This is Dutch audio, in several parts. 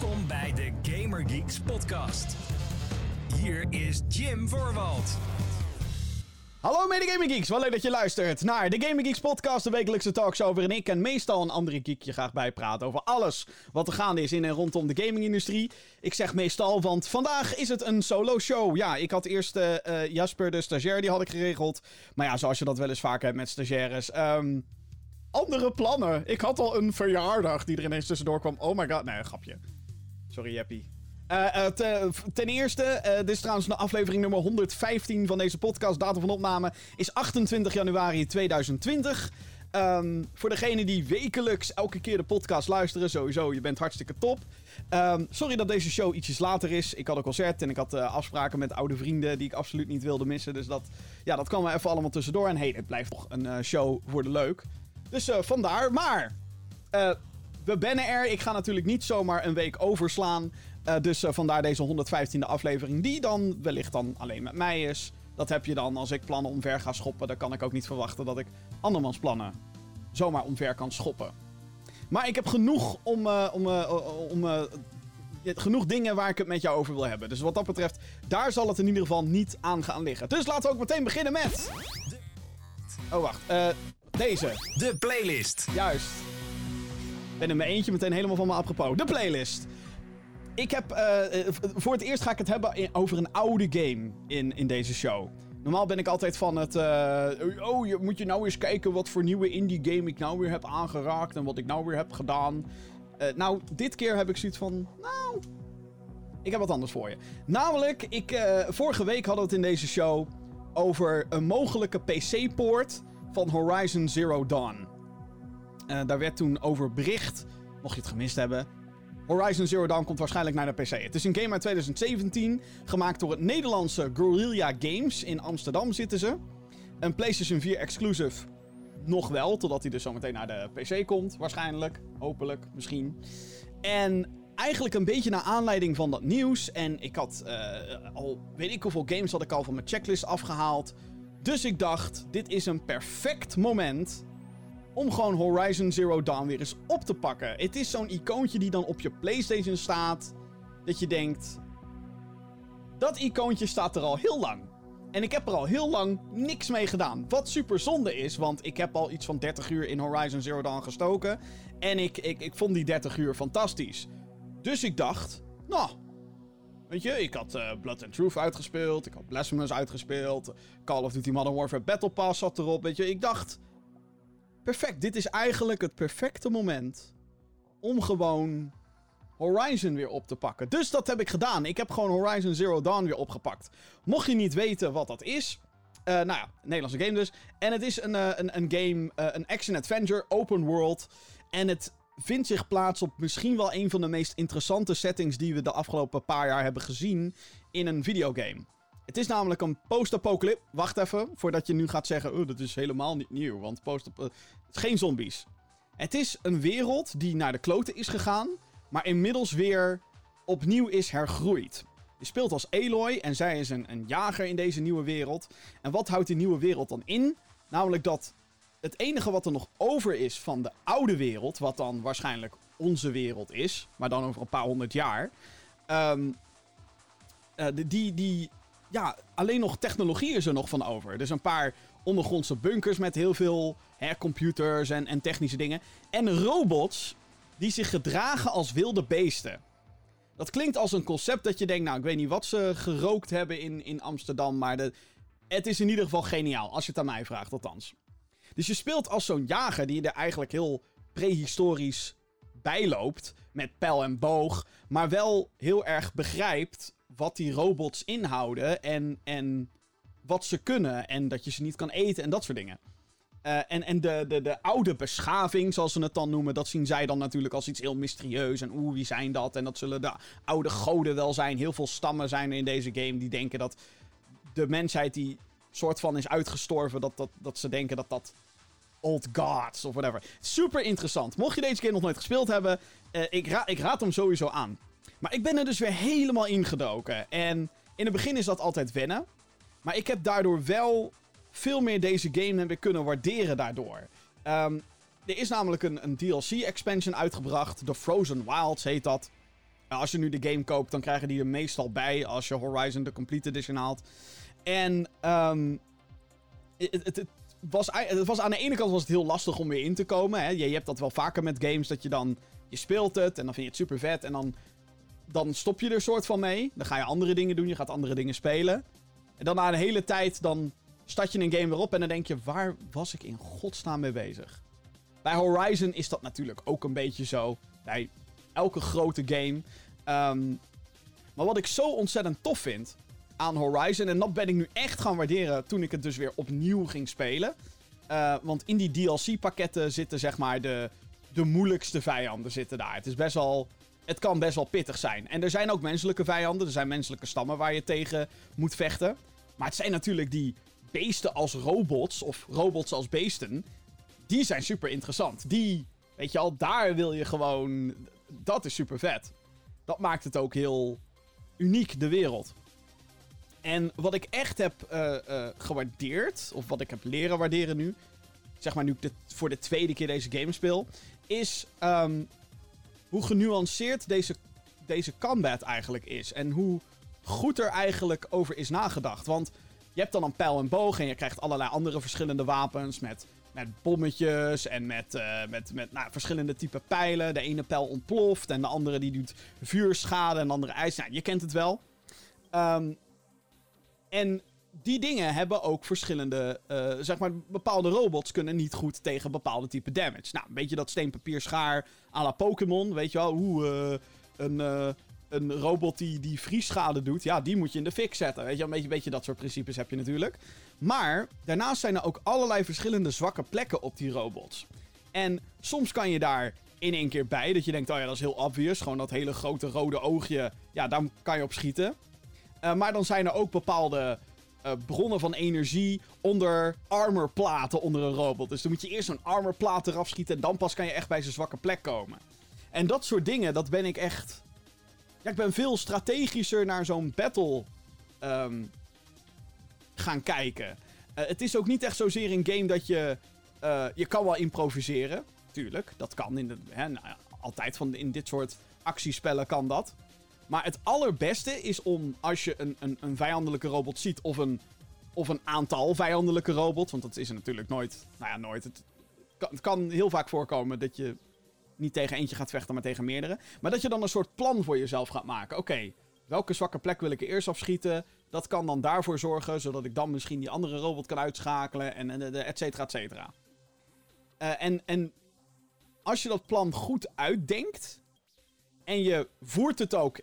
Welkom bij de Gamer Geeks podcast. Hier is Jim Voorwald. Hallo mede Gaming Geeks, wel leuk dat je luistert naar de Gaming Geeks podcast, de wekelijkse talkshow waarin ik en meestal een andere geek je graag bijpraat over alles wat er gaande is in en rondom de gamingindustrie. Ik zeg meestal, want vandaag is het een solo show. Ja, ik had eerst eh, eh, Jasper, de stagiair, die had ik geregeld. Maar ja, zoals je dat wel eens vaak hebt met stagiaires. ehm, andere plannen. Ik had al een verjaardag die er ineens tussendoor kwam. Oh my god, nee, grapje. Sorry, Jeppie. Eh, eh, te- ten eerste, eh, dit is trouwens de aflevering nummer 115 van deze podcast. Datum van opname is 28 januari 2020. Ehm, voor degenen die wekelijks elke keer de podcast luisteren, sowieso, je bent hartstikke top. Ehm, sorry dat deze show ietsjes later is. Ik had een concert en ik had afspraken met oude vrienden die ik absoluut niet wilde missen. Dus dat, ja, dat kwam even allemaal tussendoor. En hey, het blijft toch een show voor de leuk. Dus vandaar. Maar we bennen er. Ik ga natuurlijk niet zomaar een week overslaan. Eh, dus eh, vandaar deze 115e aflevering, die dan wellicht dan alleen met mij is. Dat heb je dan als ik plannen omver ga schoppen. Dan kan ik ook niet verwachten dat ik andermans plannen zomaar omver kan schoppen. Maar ik heb genoeg om, eh, om, om genoeg dingen waar ik het met jou over wil hebben. Dus wat dat betreft, daar zal het in ieder geval niet aan gaan liggen. Dus laten we ook meteen beginnen met... Oh, wacht. Deze. De playlist. Juist. Ben in mijn eentje meteen helemaal van me apropos. De playlist. Ik heb... eh, eh, voor het eerst ga ik het hebben over een oude game in, in deze show. Normaal ben ik altijd van het... eh, oh, je, moet je nou eens kijken wat voor nieuwe indie game ik nou weer heb aangeraakt... en wat ik nou weer heb gedaan. Nou, dit keer heb ik zoiets van... Nou... Ik heb wat anders voor je. Namelijk, ik, vorige week hadden we het in deze show... over een mogelijke PC-poort van Horizon Zero Dawn. Eh, daar werd toen over bericht, mocht je het gemist hebben. Horizon Zero Dawn komt waarschijnlijk naar de PC. Het is een game uit 2017, gemaakt door het Nederlandse Guerrilla Games. In Amsterdam zitten ze. Een PlayStation 4 exclusive nog wel, totdat hij dus zometeen naar de PC komt. Waarschijnlijk, hopelijk, misschien. En eigenlijk een beetje naar aanleiding van dat nieuws. En ik had eh, al, weet ik hoeveel games had ik al van mijn checklist afgehaald. Dus ik dacht, dit is een perfect moment om gewoon Horizon Zero Dawn weer eens op te pakken. Het is zo'n icoontje die dan op je PlayStation staat. Dat je denkt. Dat icoontje staat er al heel lang. En ik heb er al heel lang niks mee gedaan. Wat super zonde is, want ik heb al iets van 30 uur in Horizon Zero Dawn gestoken. En ik, ik, ik vond die 30 uur fantastisch. Dus ik dacht, nou, Weet je, ik had eh, Blood and Truth uitgespeeld. Ik had Blasphemous uitgespeeld. Call of Duty Modern Warfare Battle Pass zat erop. Weet je, ik dacht... Perfect, dit is eigenlijk het perfecte moment... om gewoon Horizon weer op te pakken. Dus dat heb ik gedaan. Ik heb gewoon Horizon Zero Dawn weer opgepakt. Mocht je niet weten wat dat is... eh, nou ja, Nederlandse game dus. En het is een, eh, een, een game, eh, een action-adventure, open world. En het vindt zich plaats op misschien wel een van de meest interessante settings die we de afgelopen paar jaar hebben gezien in een videogame. Het is namelijk een post-apocalypse. Wacht even, voordat je nu gaat zeggen: oh, dat is helemaal niet nieuw, want post geen zombies. Het is een wereld die naar de kloten is gegaan, maar inmiddels weer opnieuw is hergroeid. Je speelt als Aloy en zij is een, een jager in deze nieuwe wereld. En wat houdt die nieuwe wereld dan in? Namelijk dat het enige wat er nog over is van de oude wereld, wat dan waarschijnlijk onze wereld is, maar dan over een paar honderd jaar, ehm, eh, die, die, ja, alleen nog technologie is er nog van over. Dus een paar ondergrondse bunkers met heel veel hè, computers en, en technische dingen. En robots die zich gedragen als wilde beesten. Dat klinkt als een concept dat je denkt, nou, ik weet niet wat ze gerookt hebben in, in Amsterdam, maar de, het is in ieder geval geniaal, als je het aan mij vraagt, althans. Dus je speelt als zo'n jager die er eigenlijk heel prehistorisch bijloopt. Met pijl en boog. Maar wel heel erg begrijpt wat die robots inhouden. En, en wat ze kunnen. En dat je ze niet kan eten en dat soort dingen. Eh, en en de, de, de oude beschaving, zoals ze het dan noemen, dat zien zij dan natuurlijk als iets heel mysterieus. En oeh, wie zijn dat? En dat zullen de oude goden wel zijn. Heel veel stammen zijn er in deze game die denken dat de mensheid die soort van is uitgestorven, dat, dat, dat ze denken dat dat old gods of whatever. Super interessant. Mocht je deze game nog nooit gespeeld hebben, eh, ik, ra ik raad hem sowieso aan. Maar ik ben er dus weer helemaal ingedoken. En in het begin is dat altijd wennen. Maar ik heb daardoor wel veel meer deze game heb ik kunnen waarderen daardoor. Ehm, er is namelijk een, een DLC-expansion uitgebracht. The Frozen Wilds heet dat. als je nu de game koopt, dan krijgen die er meestal bij als je Horizon de Complete Edition haalt. En ehm, het, was, het was aan de ene kant was het heel lastig om weer in te komen. Hè. Je, je hebt dat wel vaker met games, dat je dan... Je speelt het en dan vind je het super vet. En dan, dan stop je er soort van mee. Dan ga je andere dingen doen, je gaat andere dingen spelen. En dan na een hele tijd, dan start je een game weer op en dan denk je... Waar was ik in godsnaam mee bezig? Bij Horizon is dat natuurlijk ook een beetje zo. Bij elke grote game. Ehm, maar wat ik zo ontzettend tof vind aan Horizon. En dat ben ik nu echt gaan waarderen toen ik het dus weer opnieuw ging spelen. Uh, want in die DLC-pakketten zitten zeg maar de, de moeilijkste vijanden zitten daar. Het is best wel... Het kan best wel pittig zijn. En er zijn ook menselijke vijanden. Er zijn menselijke stammen waar je tegen moet vechten. Maar het zijn natuurlijk die beesten als robots. Of robots als beesten. Die zijn super interessant. Die, weet je al, daar wil je gewoon... Dat is super vet. Dat maakt het ook heel uniek, de wereld. En wat ik echt heb uh, uh, gewaardeerd, of wat ik heb leren waarderen nu, zeg maar nu ik voor de tweede keer deze game speel, is um, hoe genuanceerd deze, deze combat eigenlijk is. En hoe goed er eigenlijk over is nagedacht. Want je hebt dan een pijl en boog en je krijgt allerlei andere verschillende wapens met, met bommetjes en met, uh, met, met nou, verschillende type pijlen. De ene pijl ontploft en de andere die doet vuurschade en de andere ijs. Nou, je kent het wel. Um, en die dingen hebben ook verschillende, uh, zeg maar, bepaalde robots kunnen niet goed tegen bepaalde type damage. Nou, een beetje dat steenpapier schaar à la Pokémon, weet je wel, hoe uh, een, uh, een robot die, die vriesschade doet, ja, die moet je in de fik zetten, weet je wel, een beetje, beetje dat soort principes heb je natuurlijk. Maar, daarnaast zijn er ook allerlei verschillende zwakke plekken op die robots. En soms kan je daar in één keer bij, dat je denkt, oh ja, dat is heel obvious, gewoon dat hele grote rode oogje, ja, daar kan je op schieten. Maar dan zijn er ook bepaalde uh, bronnen van energie onder armorplaten onder een robot. Dus dan moet je eerst zo'n armorplaat eraf schieten en dan pas kan je echt bij zijn zwakke plek komen. En dat soort dingen, dat ben ik echt... Ja, ik ben veel strategischer naar zo'n battle um, gaan kijken. Uh, het is ook niet echt zozeer een game dat je... je kan wel improviseren, tuurlijk. Dat kan in de, hè, nou, altijd van in dit soort actiespellen kan dat. Maar het allerbeste is om, als je een, een, een vijandelijke robot ziet, of een, of een aantal vijandelijke robots, want dat is er natuurlijk nooit, nou ja, nooit. Het kan, heel vaak voorkomen dat je niet tegen eentje gaat vechten, maar tegen meerdere. Maar dat je dan een soort plan voor jezelf gaat maken. Oké, welke zwakke plek wil ik er eerst afschieten? Dat kan dan daarvoor zorgen, zodat ik dan misschien die andere robot kan uitschakelen en, en et cetera, et cetera. Uh, en, en als je dat plan goed uitdenkt en je voert het ook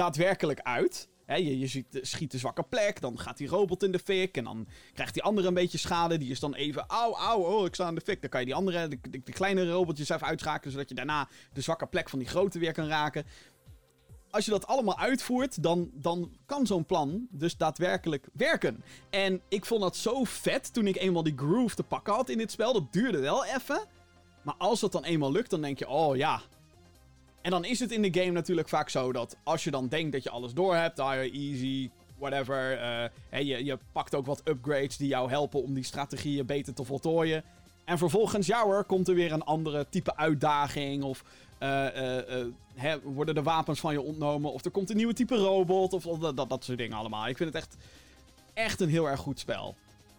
daadwerkelijk uit. je, je ziet, schiet de zwakke plek, dan gaat die robot in de fik. En dan krijgt die andere een beetje schade. Die is dan even, auw, auw, oh, ik sta in de fik. Dan kan je die andere, de, de, de kleinere robotjes even uitschakelen. Zodat je daarna de zwakke plek van die grote weer kan raken. Als je dat allemaal uitvoert, dan, dan kan zo'n plan dus daadwerkelijk werken. En ik vond dat zo vet toen ik eenmaal die groove te pakken had in dit spel. Dat duurde wel even. Maar als dat dan eenmaal lukt, dan denk je, oh ja, en dan is het in de game natuurlijk vaak zo dat als je dan denkt dat je alles door hebt, ah, easy, whatever. Uh, je, je pakt ook wat upgrades die jou helpen om die strategieën beter te voltooien. En vervolgens, ja hoor, komt er weer een andere type uitdaging. Of uh, uh, hè, worden de wapens van je ontnomen. Of er komt een nieuwe type robot. Of dat, dat, dat soort dingen allemaal. Ik vind het echt, echt een heel erg goed spel.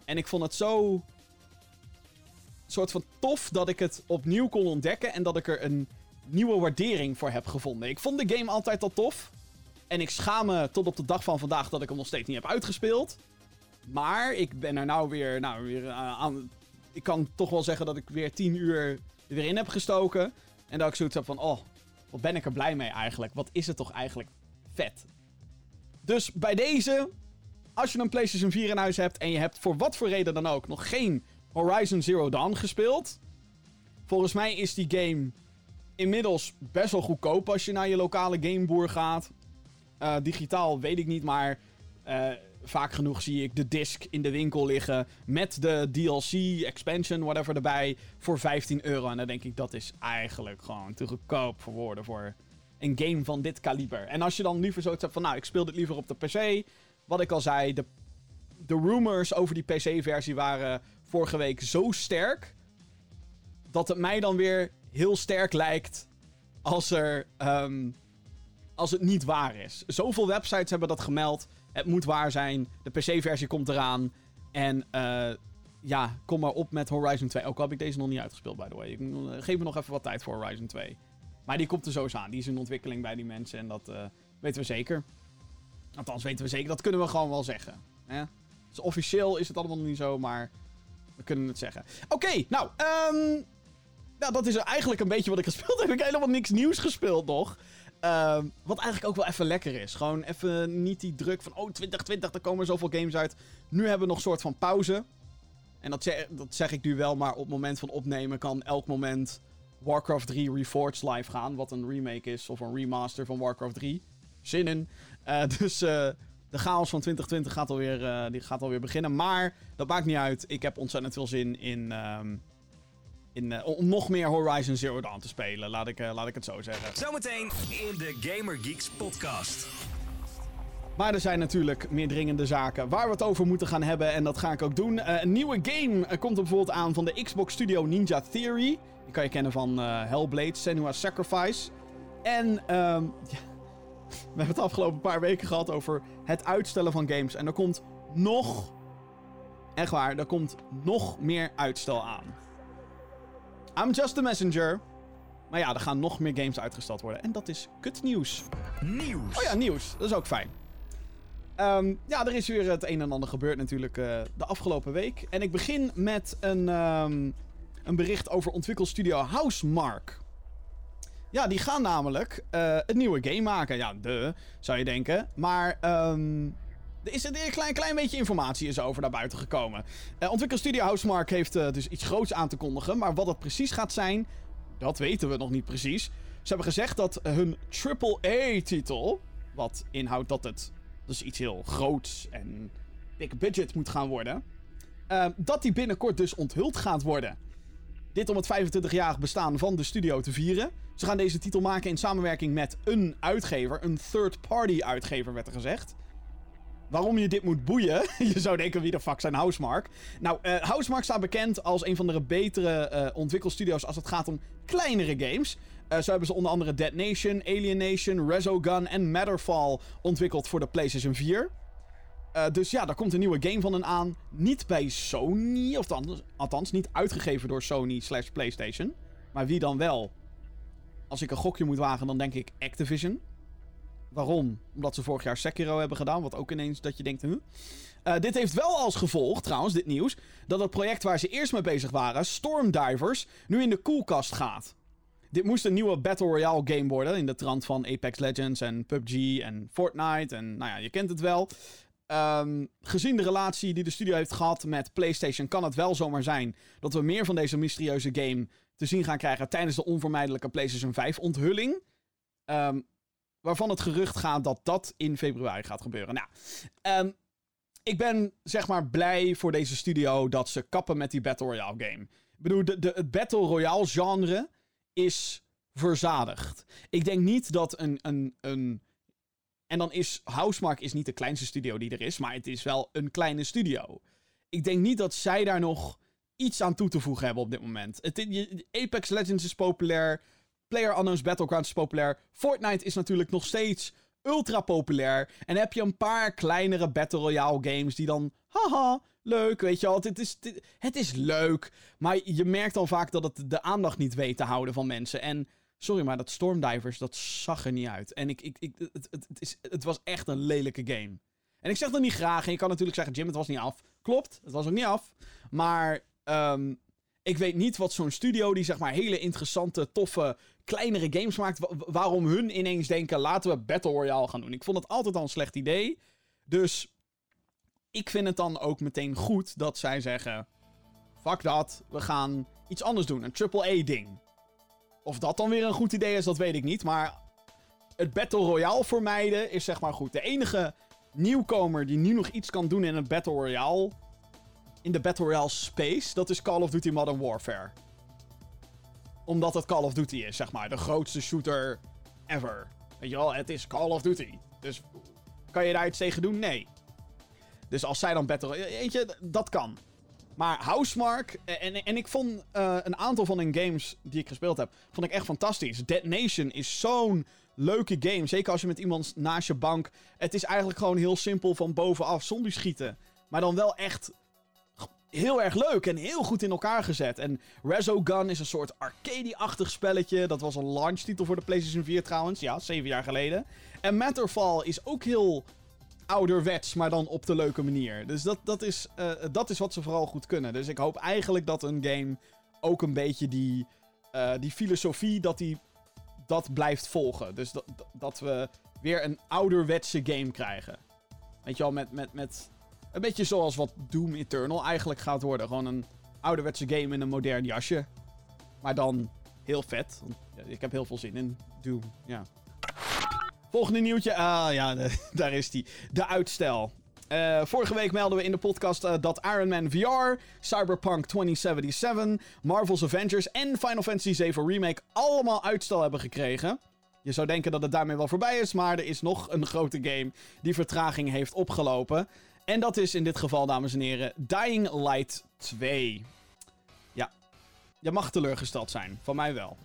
En ik vond het zo. soort van tof dat ik het opnieuw kon ontdekken. En dat ik er een nieuwe waardering voor heb gevonden. Ik vond de game altijd al tof. En ik schaam me tot op de dag van vandaag dat ik hem nog steeds niet heb uitgespeeld. Maar ik ben er nou weer, nou weer uh, aan. Ik kan toch wel zeggen dat ik weer 10 uur er weer in heb gestoken. En dat ik zoiets heb van: oh, wat ben ik er blij mee eigenlijk? Wat is het toch eigenlijk vet? Dus bij deze, als je een PlayStation 4 in huis hebt en je hebt voor wat voor reden dan ook nog geen Horizon Zero Dawn gespeeld. Volgens mij is die game inmiddels best wel goedkoop als je naar je lokale gameboer gaat. Uh, digitaal weet ik niet, maar uh, vaak genoeg zie ik de disc in de winkel liggen met de DLC, expansion, whatever erbij, voor 15 euro. En dan denk ik, dat is eigenlijk gewoon te goedkoop voor woorden voor een game van dit kaliber. En als je dan liever zoiets hebt van, nou, ik speel dit liever op de PC. Wat ik al zei, de, de rumors over die PC-versie waren vorige week zo sterk... dat het mij dan weer heel sterk lijkt als er. Um, als het niet waar is. Zoveel websites hebben dat gemeld. Het moet waar zijn. De PC-versie komt eraan. En eh, ja, kom maar op met Horizon 2. Ook al heb ik deze nog niet uitgespeeld, by the way. Ik, geef me nog even wat tijd voor Horizon 2. Maar die komt er sowieso aan. Die is in ontwikkeling bij die mensen. En dat eh, weten we zeker. Althans, weten we zeker. Dat kunnen we gewoon wel zeggen. Hè? Dus officieel is het allemaal nog niet zo, maar we kunnen het zeggen. Oké, nou, um, nou, dat is eigenlijk een beetje wat ik gespeeld heb. Ik heb helemaal niks nieuws gespeeld nog. Ehm, wat eigenlijk ook wel even lekker is. Gewoon even niet die druk van, oh, 2020, er komen zoveel games uit. Nu hebben we nog een soort van pauze. En dat zeg, dat zeg ik nu wel, maar op het moment van opnemen kan elk moment Warcraft 3 Reforged live gaan. Wat een remake is of een remaster van Warcraft 3. Zin in. Uh, dus uh, de chaos van 2020 gaat alweer, uh, die gaat alweer beginnen. Maar dat maakt niet uit. Ik heb ontzettend veel zin in... Um, in, uh, om nog meer Horizon Zero Dawn te spelen, laat ik, uh, laat ik het zo zeggen. Zometeen in de Gamer Geeks podcast. Maar er zijn natuurlijk meer dringende zaken waar we het over moeten gaan hebben. En dat ga ik ook doen. Uh, een nieuwe game komt er bijvoorbeeld aan van de Xbox Studio Ninja Theory. Die kan je kennen van Hellblade, Senua's Sacrifice. En um, ja, we hebben het afgelopen paar weken gehad over het uitstellen van games. En er komt nog, echt waar, er komt nog meer uitstel aan. I'm just a messenger. Maar ja, er gaan nog meer games uitgesteld worden. En dat is kut nieuws. Nieuws. Oh ja, nieuws. Dat is ook fijn. Um, ja, er is weer het een en ander gebeurd natuurlijk uh, de afgelopen week. En ik begin met een, um, een bericht over ontwikkelstudio Housemark. Ja, die gaan namelijk uh, een nieuwe game maken. Ja, de, zou je denken. Maar um, er is een klein, klein beetje informatie is over naar buiten gekomen. Uh, ontwikkelstudio Housemark heeft uh, dus iets groots aan te kondigen. Maar wat het precies gaat zijn, dat weten we nog niet precies. Ze hebben gezegd dat hun AAA-titel, wat inhoudt dat het dus iets heel groots en big budget moet gaan worden, uh, dat die binnenkort dus onthuld gaat worden. Dit om het 25-jarig bestaan van de studio te vieren. Ze gaan deze titel maken in samenwerking met een uitgever, een third-party uitgever werd er gezegd waarom je dit moet boeien. je zou denken, wie de fuck zijn Housemark? Nou, uh, Housemark staat bekend als een van de betere uh, ontwikkelstudio's als het gaat om kleinere games. Uh, zo hebben ze onder andere Dead Nation, Alien Nation, Resogun en Matterfall ontwikkeld voor de PlayStation 4. dus ja, daar komt een nieuwe game van hen aan. Niet bij Sony, of althans niet uitgegeven door Sony slash PlayStation. Maar wie dan wel? Als ik een gokje moet wagen, dan denk ik Activision. Waarom? Omdat ze vorig jaar Sekiro hebben gedaan. Wat ook ineens dat je denkt. Huh? Uh, dit heeft wel als gevolg, trouwens, dit nieuws. Dat het project waar ze eerst mee bezig waren, Stormdivers, nu in de koelkast gaat. Dit moest een nieuwe Battle Royale game worden. In de trant van Apex Legends en PUBG en Fortnite. En nou ja, je kent het wel. Um, gezien de relatie die de studio heeft gehad met PlayStation, kan het wel zomaar zijn dat we meer van deze mysterieuze game te zien gaan krijgen tijdens de onvermijdelijke PlayStation 5 onthulling. Um, waarvan het gerucht gaat dat dat in februari gaat gebeuren. Nou, um, ik ben zeg maar blij voor deze studio dat ze kappen met die Battle Royale game. Ik bedoel, de, het Battle Royale genre is verzadigd. Ik denk niet dat een, een, een... En dan is Housemark is niet de kleinste studio die er is, maar het is wel een kleine studio. Ik denk niet dat zij daar nog iets aan toe te voegen hebben op dit moment. Het, Apex Legends is populair. PlayerUnknown's Battlegrounds is populair. Fortnite is natuurlijk nog steeds ultra populair. En heb je een paar kleinere Battle Royale games die dan... Haha, leuk, weet je wel. Het is, het is leuk. Maar je merkt al vaak dat het de aandacht niet weet te houden van mensen. En... Sorry, maar dat Stormdivers, dat zag er niet uit. En ik, ik, ik, het, het, is, het was echt een lelijke game. En ik zeg dat niet graag. En je kan natuurlijk zeggen, Jim, het was niet af. Klopt, het was ook niet af. Maar um, ik weet niet wat zo'n studio die zeg maar hele interessante, toffe kleinere games maakt, waarom hun ineens denken: laten we Battle Royale gaan doen. Ik vond het altijd al een slecht idee. Dus ik vind het dan ook meteen goed dat zij zeggen: fuck dat, we gaan iets anders doen. Een AAA-ding. Of dat dan weer een goed idee is, dat weet ik niet. Maar het Battle Royale vermijden is zeg maar goed. De enige nieuwkomer die nu nog iets kan doen in een Battle Royale. In de Battle Royale space, dat is Call of Duty Modern Warfare omdat het Call of Duty is, zeg maar. De grootste shooter ever. Weet je wel, het is Call of Duty. Dus kan je daar iets tegen doen? Nee. Dus als zij dan battle... Weet je, dat kan. Maar Housemark, en, en ik vond uh, een aantal van hun games die ik gespeeld heb, vond ik echt fantastisch. Dead Nation is zo'n leuke game. Zeker als je met iemand naast je bank. Het is eigenlijk gewoon heel simpel van bovenaf zombies schieten. Maar dan wel echt heel erg leuk en heel goed in elkaar gezet. En Resogun is een soort arcade-achtig spelletje. Dat was een launchtitel voor de PlayStation 4 trouwens. Ja, zeven jaar geleden. En Matterfall is ook heel ouderwets, maar dan op de leuke manier. Dus dat, dat, is, uh, dat is wat ze vooral goed kunnen. Dus ik hoop eigenlijk dat een game ook een beetje die, uh, die filosofie, dat die dat blijft volgen. Dus dat, dat we weer een ouderwetse game krijgen. Weet je wel, met, met, met een beetje zoals wat Doom Eternal eigenlijk gaat worden. Gewoon een ouderwetse game in een modern jasje. Maar dan heel vet. Ik heb heel veel zin in Doom, ja. Volgende nieuwtje. Ah ja, daar is die. De uitstel. Uh, vorige week melden we in de podcast uh, dat Iron Man VR, Cyberpunk 2077, Marvel's Avengers en Final Fantasy VII Remake allemaal uitstel hebben gekregen. Je zou denken dat het daarmee wel voorbij is, maar er is nog een grote game die vertraging heeft opgelopen. En dat is in dit geval, dames en heren, Dying Light 2. Ja, je mag teleurgesteld zijn. Van mij wel.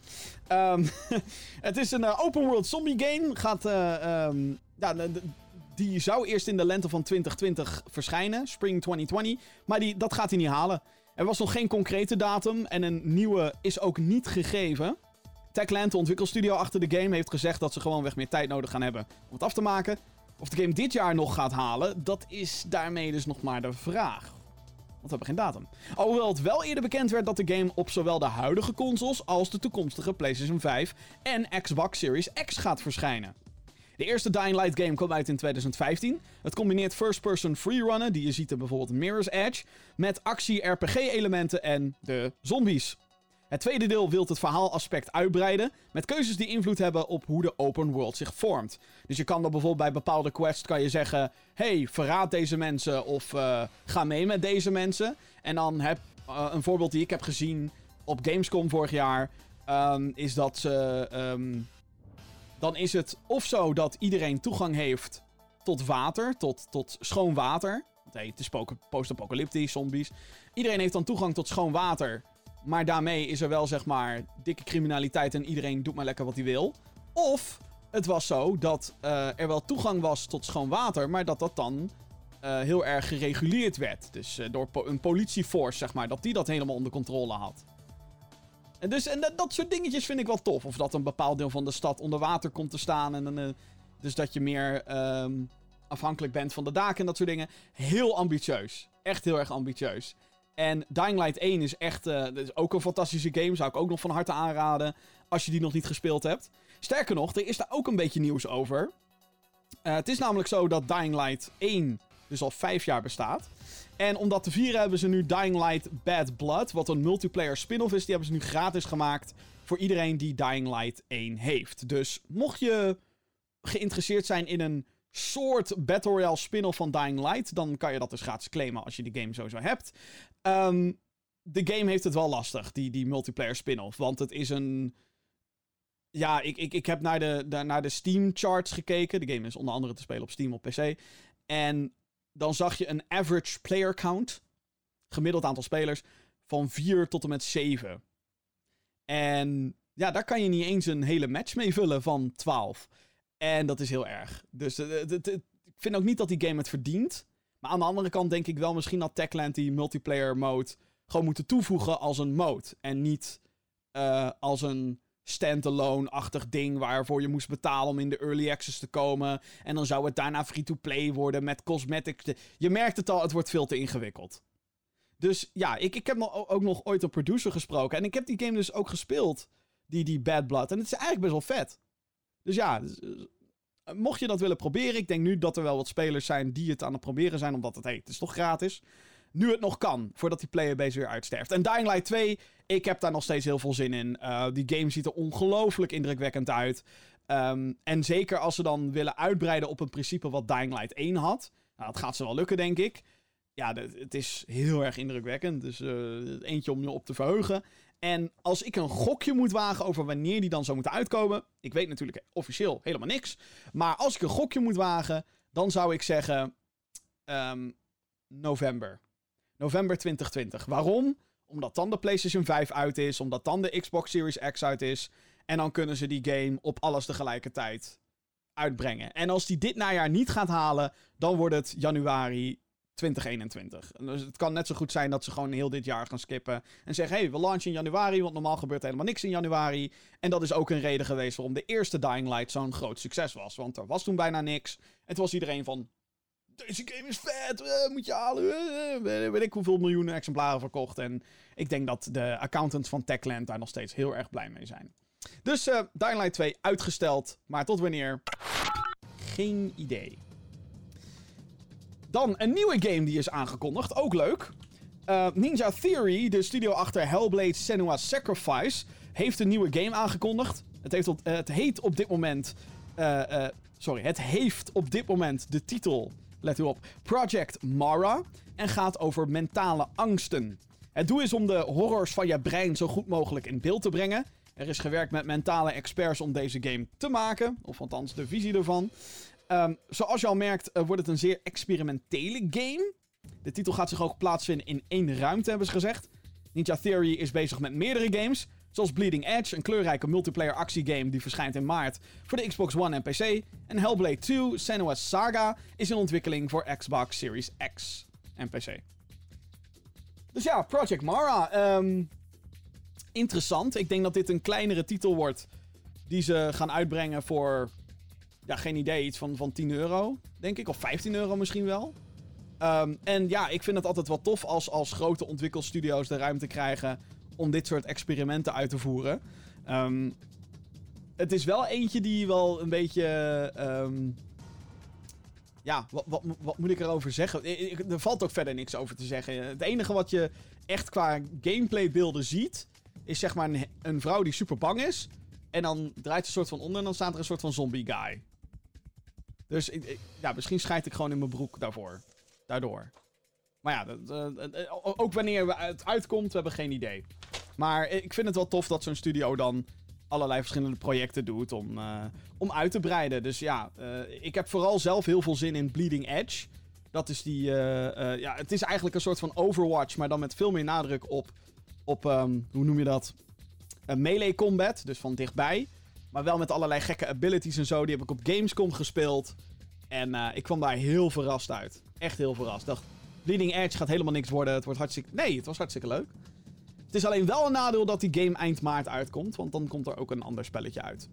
Um, het is een uh, open world zombie game. Gaat, uh, um, ja, die zou eerst in de lente van 2020 verschijnen. Spring 2020. Maar die, dat gaat hij niet halen. Er was nog geen concrete datum. En een nieuwe is ook niet gegeven. Techland, de ontwikkelstudio achter de game, heeft gezegd dat ze gewoon weg meer tijd nodig gaan hebben om het af te maken. Of de game dit jaar nog gaat halen, dat is daarmee dus nog maar de vraag. Want we hebben geen datum. Alhoewel het wel eerder bekend werd dat de game op zowel de huidige consoles als de toekomstige PlayStation 5 en Xbox Series X gaat verschijnen. De eerste Dying Light game kwam uit in 2015. Het combineert first-person freerunnen, die je ziet in bijvoorbeeld Mirror's Edge, met actie-RPG-elementen en de zombies. Het tweede deel wil het verhaalaspect uitbreiden, met keuzes die invloed hebben op hoe de open world zich vormt. Dus je kan dan bijvoorbeeld bij bepaalde quests kan je zeggen: hey, verraad deze mensen of uh, ga mee met deze mensen. En dan heb uh, een voorbeeld die ik heb gezien op Gamescom vorig jaar, um, is dat ze. Um, dan is het of zo dat iedereen toegang heeft tot water, tot, tot schoon water. Hey, het is post-apocalyptisch, zombies. Iedereen heeft dan toegang tot schoon water. Maar daarmee is er wel, zeg maar, dikke criminaliteit en iedereen doet maar lekker wat hij wil. Of het was zo dat uh, er wel toegang was tot schoon water, maar dat dat dan uh, heel erg gereguleerd werd. Dus uh, door een politieforce, zeg maar, dat die dat helemaal onder controle had. En, dus, en dat, soort dingetjes vind ik wel tof. Of dat een bepaald deel van de stad onder water komt te staan. En, dus dat je meer um, afhankelijk bent van de daken en dat soort dingen. Heel ambitieus. Echt heel erg ambitieus. En Dying Light 1 is echt uh, is ook een fantastische game. Zou ik ook nog van harte aanraden. Als je die nog niet gespeeld hebt. Sterker nog, er is daar ook een beetje nieuws over. Uh, het is namelijk zo dat Dying Light 1 dus al vijf jaar bestaat. En om dat te vieren hebben ze nu Dying Light Bad Blood. Wat een multiplayer spin-off is. Die hebben ze nu gratis gemaakt. Voor iedereen die Dying Light 1 heeft. Dus mocht je geïnteresseerd zijn in een soort Battle Royale spin-off van Dying Light. Dan kan je dat dus gratis claimen als je de game sowieso hebt. Um, de game heeft het wel lastig, die, die multiplayer spin-off. Want het is een. Ja, ik, ik, ik heb naar de, de, naar de Steam charts gekeken. De game is onder andere te spelen op Steam op PC. En dan zag je een average player count. Gemiddeld aantal spelers. Van 4 tot en met 7. En ja, daar kan je niet eens een hele match mee vullen van 12. En dat is heel erg. Dus uh, ik vind ook niet dat die game het verdient. Maar aan de andere kant denk ik wel misschien dat Techland die multiplayer mode gewoon moeten toevoegen als een mode. En niet uh, als een standalone-achtig ding waarvoor je moest betalen om in de early access te komen. En dan zou het daarna free-to-play worden met cosmetics. Je merkt het al, het wordt veel te ingewikkeld. Dus ja, ik, ik heb ook nog ooit een producer gesproken. En ik heb die game dus ook gespeeld, die, die Bad Blood. En het is eigenlijk best wel vet. Dus ja, dus, eh, mocht je dat willen proberen, ik denk nu dat er wel wat spelers zijn die het aan het proberen zijn, omdat het, hey, het is toch gratis. Nu het nog kan, voordat die playerbase weer uitsterft. En Dying Light 2, ik heb daar nog steeds heel veel zin in. Uh, die game ziet er ongelooflijk indrukwekkend uit. Um, en zeker als ze dan willen uitbreiden op een principe wat Dying Light 1 had. Nou, dat gaat ze wel lukken, denk ik. Ja, het is heel erg indrukwekkend. Dus uh, eentje om je op te verheugen. En als ik een gokje moet wagen over wanneer die dan zou moeten uitkomen. Ik weet natuurlijk officieel helemaal niks. Maar als ik een gokje moet wagen, dan zou ik zeggen. Um, november. November 2020. Waarom? Omdat dan de PlayStation 5 uit is, omdat dan de Xbox Series X uit is. En dan kunnen ze die game op alles tegelijkertijd uitbrengen. En als die dit najaar niet gaat halen, dan wordt het januari 2021. Dus het kan net zo goed zijn dat ze gewoon heel dit jaar gaan skippen. En zeggen: hey, we launchen in januari. Want normaal gebeurt helemaal niks in januari. En dat is ook een reden geweest waarom de eerste Dying Light zo'n groot succes was. Want er was toen bijna niks. En toen was iedereen van: deze game is vet, uh, moet je halen. Uh, weet ik hoeveel miljoenen exemplaren verkocht. En ik denk dat de accountants van Techland daar nog steeds heel erg blij mee zijn. Dus uh, Dying Light 2 uitgesteld. Maar tot wanneer? Geen idee. Dan een nieuwe game die is aangekondigd. Ook leuk. Uh, Ninja Theory, de studio achter Hellblade Senua's Sacrifice, heeft een nieuwe game aangekondigd. Het, heeft op, het heet op dit moment. Uh, sorry, het heeft op dit moment de titel. Let u op: Project Mara. En gaat over mentale angsten. Het doel is om de horrors van je brein zo goed mogelijk in beeld te brengen. Er is gewerkt met mentale experts om deze game te maken. Of althans, de visie ervan. Um, zoals je al merkt, uh, wordt het een zeer experimentele game. De titel gaat zich ook plaatsvinden in één ruimte, hebben ze gezegd. Ninja Theory is bezig met meerdere games. Zoals Bleeding Edge, een kleurrijke multiplayer actiegame die verschijnt in maart voor de Xbox One en PC. En Hellblade 2, Senua's Saga, is in ontwikkeling voor Xbox Series X en PC. Dus ja, Project Mara. Um, interessant. Ik denk dat dit een kleinere titel wordt die ze gaan uitbrengen voor ja, geen idee, iets van, van 10 euro, denk ik. Of 15 euro misschien wel. Um, en ja, ik vind het altijd wel tof als, als grote ontwikkelstudio's de ruimte krijgen om dit soort experimenten uit te voeren. Um, het is wel eentje die wel een beetje. Um, ja, wat, wat, wat, moet ik erover zeggen? Er valt ook verder niks over te zeggen. Het enige wat je echt qua gameplaybeelden ziet, is zeg maar een, een vrouw die super bang is. En dan draait ze een soort van onder en dan staat er een soort van zombie guy. Dus ja, misschien scheid ik gewoon in mijn broek daarvoor. Daardoor. Maar ja, dat, uh, ook wanneer het uitkomt, we hebben geen idee. Maar ik vind het wel tof dat zo'n studio dan allerlei verschillende projecten doet om, om uit te breiden. Dus ja, ik heb vooral zelf heel veel zin in Bleeding Edge. Dat is die. ja, het is eigenlijk een soort van Overwatch, maar dan met veel meer nadruk op. op um, hoe noem je dat? melee combat, dus van dichtbij. Maar wel met allerlei gekke abilities en zo. Die heb ik op Gamescom gespeeld. En uh, ik kwam daar heel verrast uit. Echt heel verrast. Dacht, Bleeding Edge gaat helemaal niks worden. Het wordt hartstikke... Nee, het was hartstikke leuk. Het is alleen wel een nadeel dat die game eind maart uitkomt. Want dan komt er ook een ander spelletje uit.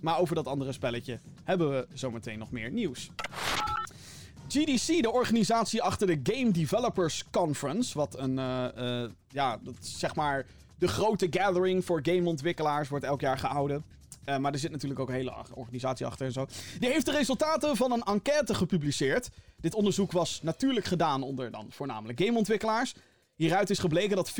Maar over dat andere spelletje hebben we zometeen nog meer nieuws. GDC, de organisatie achter de Game Developers Conference. Wat een, uh, uh, ja, dat zeg maar de grote gathering voor gameontwikkelaars wordt elk jaar gehouden. Uh, maar er zit natuurlijk ook een hele organisatie achter en zo. Die heeft de resultaten van een enquête gepubliceerd. Dit onderzoek was natuurlijk gedaan onder dan voornamelijk gameontwikkelaars. Hieruit is gebleken dat 34%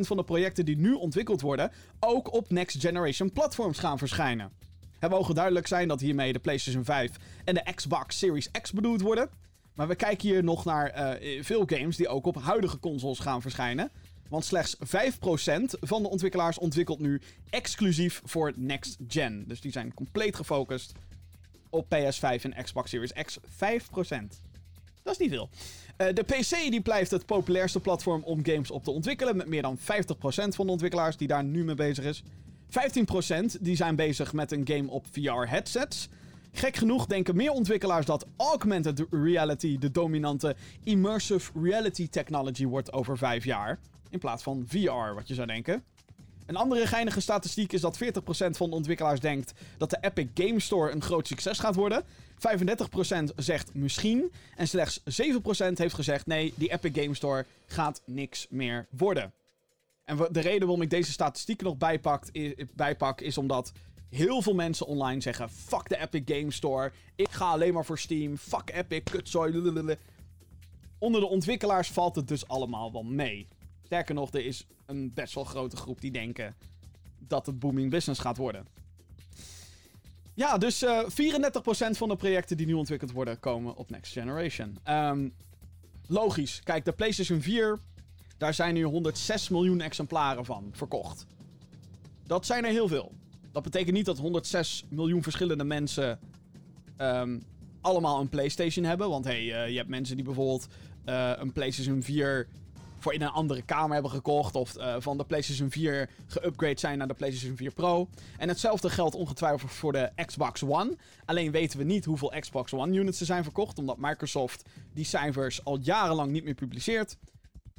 van de projecten die nu ontwikkeld worden ook op next generation platforms gaan verschijnen. Het mogen duidelijk zijn dat hiermee de PlayStation 5 en de Xbox Series X bedoeld worden. Maar we kijken hier nog naar uh, veel games die ook op huidige consoles gaan verschijnen. Want slechts 5% van de ontwikkelaars ontwikkelt nu exclusief voor next gen. Dus die zijn compleet gefocust op PS5 en Xbox Series X. 5%. Dat is niet veel. Uh, de PC die blijft het populairste platform om games op te ontwikkelen. Met meer dan 50% van de ontwikkelaars die daar nu mee bezig is. 15% die zijn bezig met een game op VR-headsets. Gek genoeg denken meer ontwikkelaars dat augmented reality de dominante immersive reality technology wordt over 5 jaar. In plaats van VR, wat je zou denken. Een andere geinige statistiek is dat 40% van de ontwikkelaars denkt dat de Epic Game Store een groot succes gaat worden. 35% zegt misschien. En slechts 7% heeft gezegd nee, die Epic Game Store gaat niks meer worden. En de reden waarom ik deze statistieken nog bijpak, bijpak is omdat heel veel mensen online zeggen: fuck de Epic Game Store. Ik ga alleen maar voor Steam. Fuck Epic, kutzooi. Onder de ontwikkelaars valt het dus allemaal wel mee. Sterker nog, er is een best wel grote groep die denken dat het booming business gaat worden. Ja, dus uh, eh, 34% van de projecten die nu ontwikkeld worden komen op Next Generation. Um, logisch. Kijk, de PlayStation 4, daar zijn nu 106 miljoen exemplaren van verkocht. Dat zijn er heel veel. Dat betekent niet dat 106 miljoen verschillende mensen um, allemaal een PlayStation hebben. Want hey, uh, je hebt mensen die bijvoorbeeld uh, een PlayStation 4 in een andere kamer hebben gekocht. Of eh, van de PlayStation 4 geupgrade zijn naar de PlayStation 4 Pro. En hetzelfde geldt ongetwijfeld voor de Xbox One. Alleen weten we niet hoeveel Xbox One units er zijn verkocht. Omdat Microsoft die cijfers al jarenlang niet meer publiceert.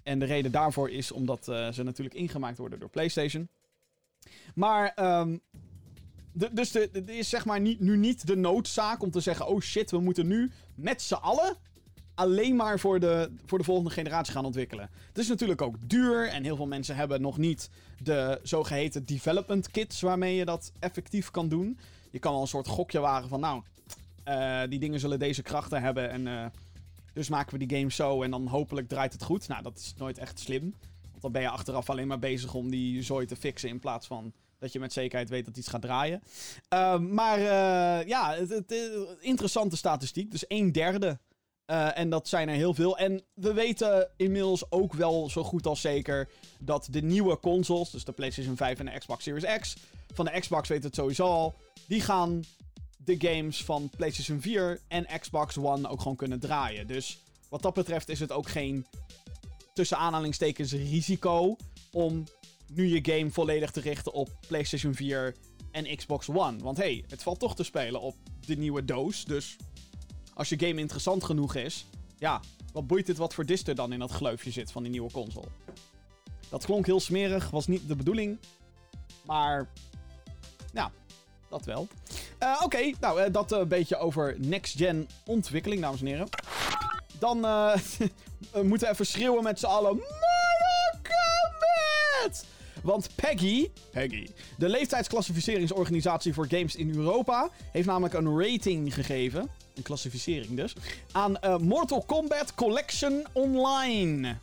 En de reden daarvoor is omdat uh, ze natuurlijk ingemaakt worden door PlayStation. Maar, um, dus er is zeg maar niet, nu niet de noodzaak om te zeggen: oh shit, we moeten nu met z'n allen alleen maar voor de, voor de volgende generatie gaan ontwikkelen. Het is natuurlijk ook duur en heel veel mensen hebben nog niet de zogeheten development kits waarmee je dat effectief kan doen. Je kan wel een soort gokje wagen van nou, uh, die dingen zullen deze krachten hebben en uh, dus maken we die game zo en dan hopelijk draait het goed. Nou, dat is nooit echt slim. Want dan ben je achteraf alleen maar bezig om die zooi te fixen in plaats van dat je met zekerheid weet dat iets gaat draaien. Uh, maar uh, ja, het, interessante statistiek. Dus een derde uh, en dat zijn er heel veel. En we weten inmiddels ook wel zo goed als zeker dat de nieuwe consoles, dus de PlayStation 5 en de Xbox Series X, van de Xbox weten het sowieso al, die gaan de games van PlayStation 4 en Xbox One ook gewoon kunnen draaien. Dus wat dat betreft is het ook geen tussen aanhalingstekens risico om nu je game volledig te richten op PlayStation 4 en Xbox One. Want hey, het valt toch te spelen op de nieuwe doos, dus als je game interessant genoeg is, ja, wat boeit het wat voor dist dan in dat gleufje zit van die nieuwe console? Dat klonk heel smerig, was niet de bedoeling. Maar, ja, dat wel. Uh, Oké, nou, uh, dat een beetje over next-gen ontwikkeling, dames en heren. Dan we moeten we even schreeuwen met z'n allen. Kombat! Want Peggy, Peggy, de leeftijdsclassificeringsorganisatie voor games in Europa, heeft namelijk een rating gegeven een klassificering dus, aan uh, Mortal Kombat Collection Online.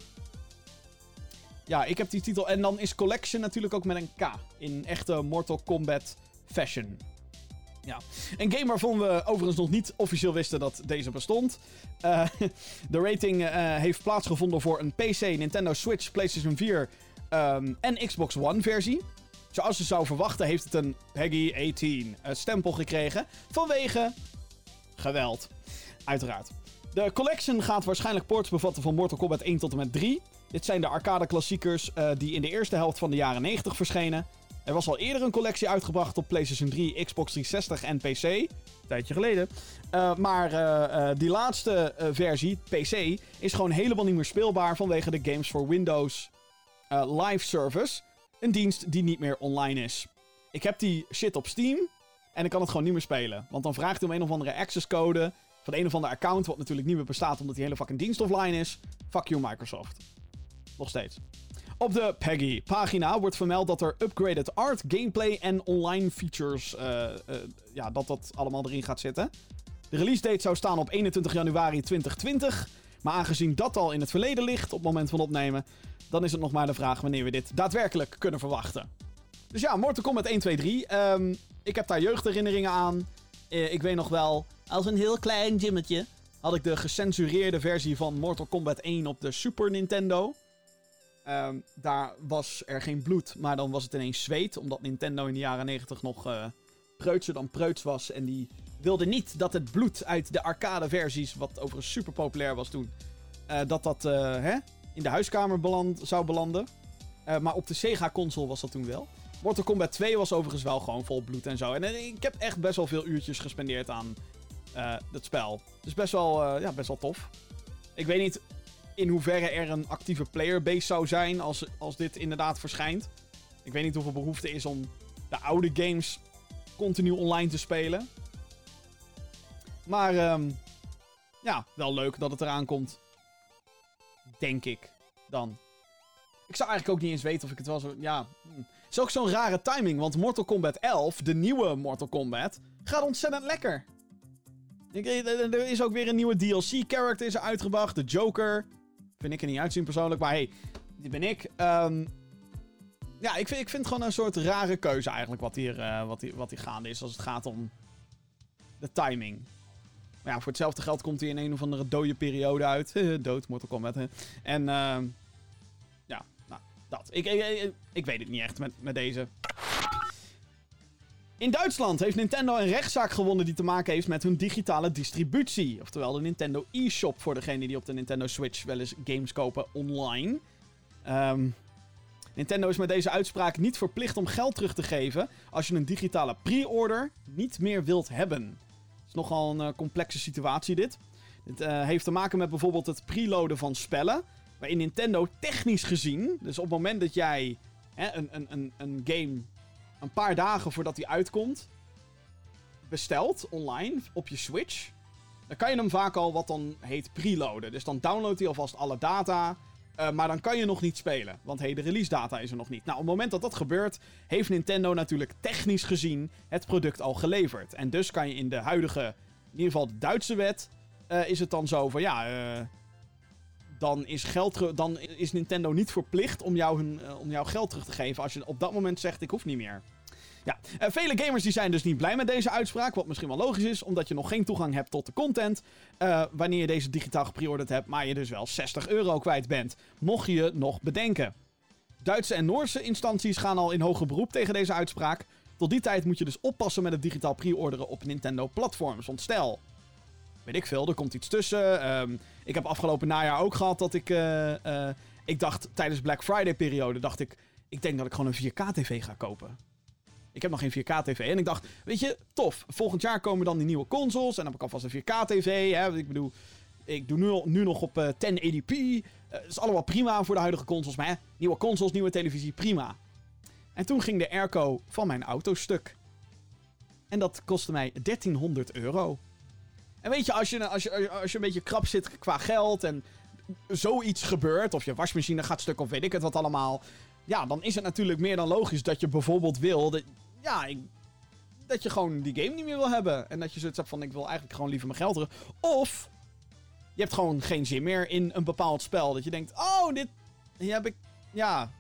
Ja, ik heb die titel. En dan is Collection natuurlijk ook met een K. In echte Mortal Kombat fashion. Ja. Een game waarvan we overigens nog niet officieel wisten dat deze bestond. Uh, de rating uh, heeft plaatsgevonden voor een PC, Nintendo Switch, PlayStation 4 um, ehm, en Xbox One versie. Zoals je zou verwachten heeft het een PEGI 18 stempel gekregen. Vanwege geweld. Uiteraard. De collection gaat waarschijnlijk ports bevatten van Mortal Kombat 1 tot en met 3. Dit zijn de arcade klassiekers uh, die in de eerste helft van de jaren 90 verschenen. Er was al eerder een collectie uitgebracht op PlayStation 3, Xbox 360 en PC. Een tijdje geleden. Uh, maar uh, die laatste versie, PC, is gewoon helemaal niet meer speelbaar vanwege de Games for Windows live service. Een dienst die niet meer online is. Ik heb die shit op Steam. En ik kan het gewoon niet meer spelen. Want dan vraagt hij om een of andere access code. Van een of andere account. Wat natuurlijk niet meer bestaat omdat die hele fucking dienst offline is. Fuck you, Microsoft. Nog steeds. Op de Peggy-pagina wordt vermeld dat er upgraded art, gameplay en online features. Uh, uh, ja, dat dat allemaal erin gaat zitten. De release date zou staan op 21 januari 2020. Maar aangezien dat al in het verleden ligt op het moment van opnemen. dan is het nog maar de vraag wanneer we dit daadwerkelijk kunnen verwachten. Dus ja, Mortal Kombat 1, 2, 3. Um, ik heb daar jeugdherinneringen aan. Uh, ik weet nog wel, als een heel klein gymmetje had ik de gecensureerde versie van Mortal Kombat 1 op de Super Nintendo. Um, daar was er geen bloed, maar dan was het ineens zweet. Omdat Nintendo in de jaren 90 nog uh, preutser dan preuts was. En die wilde niet dat het bloed uit de arcade versies, wat overigens super populair was toen, uh, dat dat hè, in de huiskamer beland, zou belanden. maar op de Sega-console was dat toen wel. Mortal Kombat 2 was overigens wel gewoon vol bloed en zo. En, eh, ik heb echt best wel veel uurtjes gespendeerd aan uh, het spel. Dus best wel, uh, ja, best wel tof. Ik weet niet in hoeverre er een actieve playerbase zou zijn als, als dit inderdaad verschijnt. Ik weet niet hoeveel behoefte is om de oude games continu online te spelen. Maar um, ja, wel leuk dat het eraan komt. Denk ik dan. Ik zou eigenlijk ook niet eens weten of ik het wel zo. Ja. Hm is ook zo'n rare timing, want Mortal Kombat 11, de nieuwe Mortal Kombat, gaat ontzettend lekker. Er is ook weer een nieuwe DLC-character uitgebracht, de Joker. Vind ik er niet uitzien persoonlijk, maar hey, die ben ik. Um, ja, ik vind, ik vind het gewoon een soort rare keuze eigenlijk wat hier, wat, hier, wat hier gaande is als het gaat om de timing. Ja, voor hetzelfde geld komt hij in een of andere dode periode uit. Dood, Mortal Kombat. Hè. En uh, dat. Ik, ik, ik, weet het niet echt met, met deze. In Duitsland heeft Nintendo een rechtszaak gewonnen die te maken heeft met hun digitale distributie. Oftewel de Nintendo eShop voor degenen die op de Nintendo Switch wel eens games kopen online. Ehm, Nintendo is met deze uitspraak niet verplicht om geld terug te geven als je een digitale pre-order niet meer wilt hebben. Het is nogal een eh, complexe situatie dit. Het eh, heeft te maken met bijvoorbeeld het preloaden van spellen. Waarin Nintendo technisch gezien, dus op het moment dat jij hè, een, een, een, een game een paar dagen voordat die uitkomt, bestelt online op je Switch, dan kan je hem vaak al wat dan heet preloaden. Dus dan downloadt hij alvast alle data. Uh, maar dan kan je nog niet spelen. Want hey, de release data is er nog niet. Nou, op het moment dat dat gebeurt, heeft Nintendo natuurlijk technisch gezien het product al geleverd. En dus kan je in de huidige, in ieder geval de Duitse wet, uh, is het dan zo van ja. Uh, dan is, geld dan is Nintendo niet verplicht om jou, hun, om jou geld terug te geven als je op dat moment zegt ik hoef niet meer. Ja, uh, vele gamers die zijn dus niet blij met deze uitspraak. Wat misschien wel logisch is, omdat je nog geen toegang hebt tot de content. Uh, wanneer je deze digitaal gepreorderd hebt, maar je dus wel 60 euro kwijt bent. Mocht je nog bedenken. Duitse en Noorse instanties gaan al in hoger beroep tegen deze uitspraak. Tot die tijd moet je dus oppassen met het digitaal pre-orderen op Nintendo-platforms. Want stel, weet ik veel, er komt iets tussen. Um, ik heb afgelopen najaar ook gehad dat ik. Uh, ik dacht tijdens Black Friday-periode, dacht ik. Ik denk dat ik gewoon een 4K-TV ga kopen. Ik heb nog geen 4K-TV. En ik dacht, weet je, tof. Volgend jaar komen dan die nieuwe consoles. En dan heb ik alvast een 4K-TV. Ik bedoel, ik doe nu, nu nog op uh, 1080p. Uh, is allemaal prima voor de huidige consoles. Maar hè, nieuwe consoles, nieuwe televisie, prima. En toen ging de airco van mijn auto stuk. En dat kostte mij 1300 euro. En weet je, als je, als je, als je een beetje krap zit qua geld en zoiets gebeurt, of je wasmachine gaat stuk of weet ik het wat allemaal. Ja, dan is het natuurlijk meer dan logisch dat je bijvoorbeeld wil. Dat, ja, dat je gewoon die game niet meer wil hebben. En dat je zoiets hebt van: ik wil eigenlijk gewoon liever mijn geld terug. Of je hebt gewoon geen zin meer in een bepaald spel. Dat je denkt: oh, dit. Hier heb ik. Ja.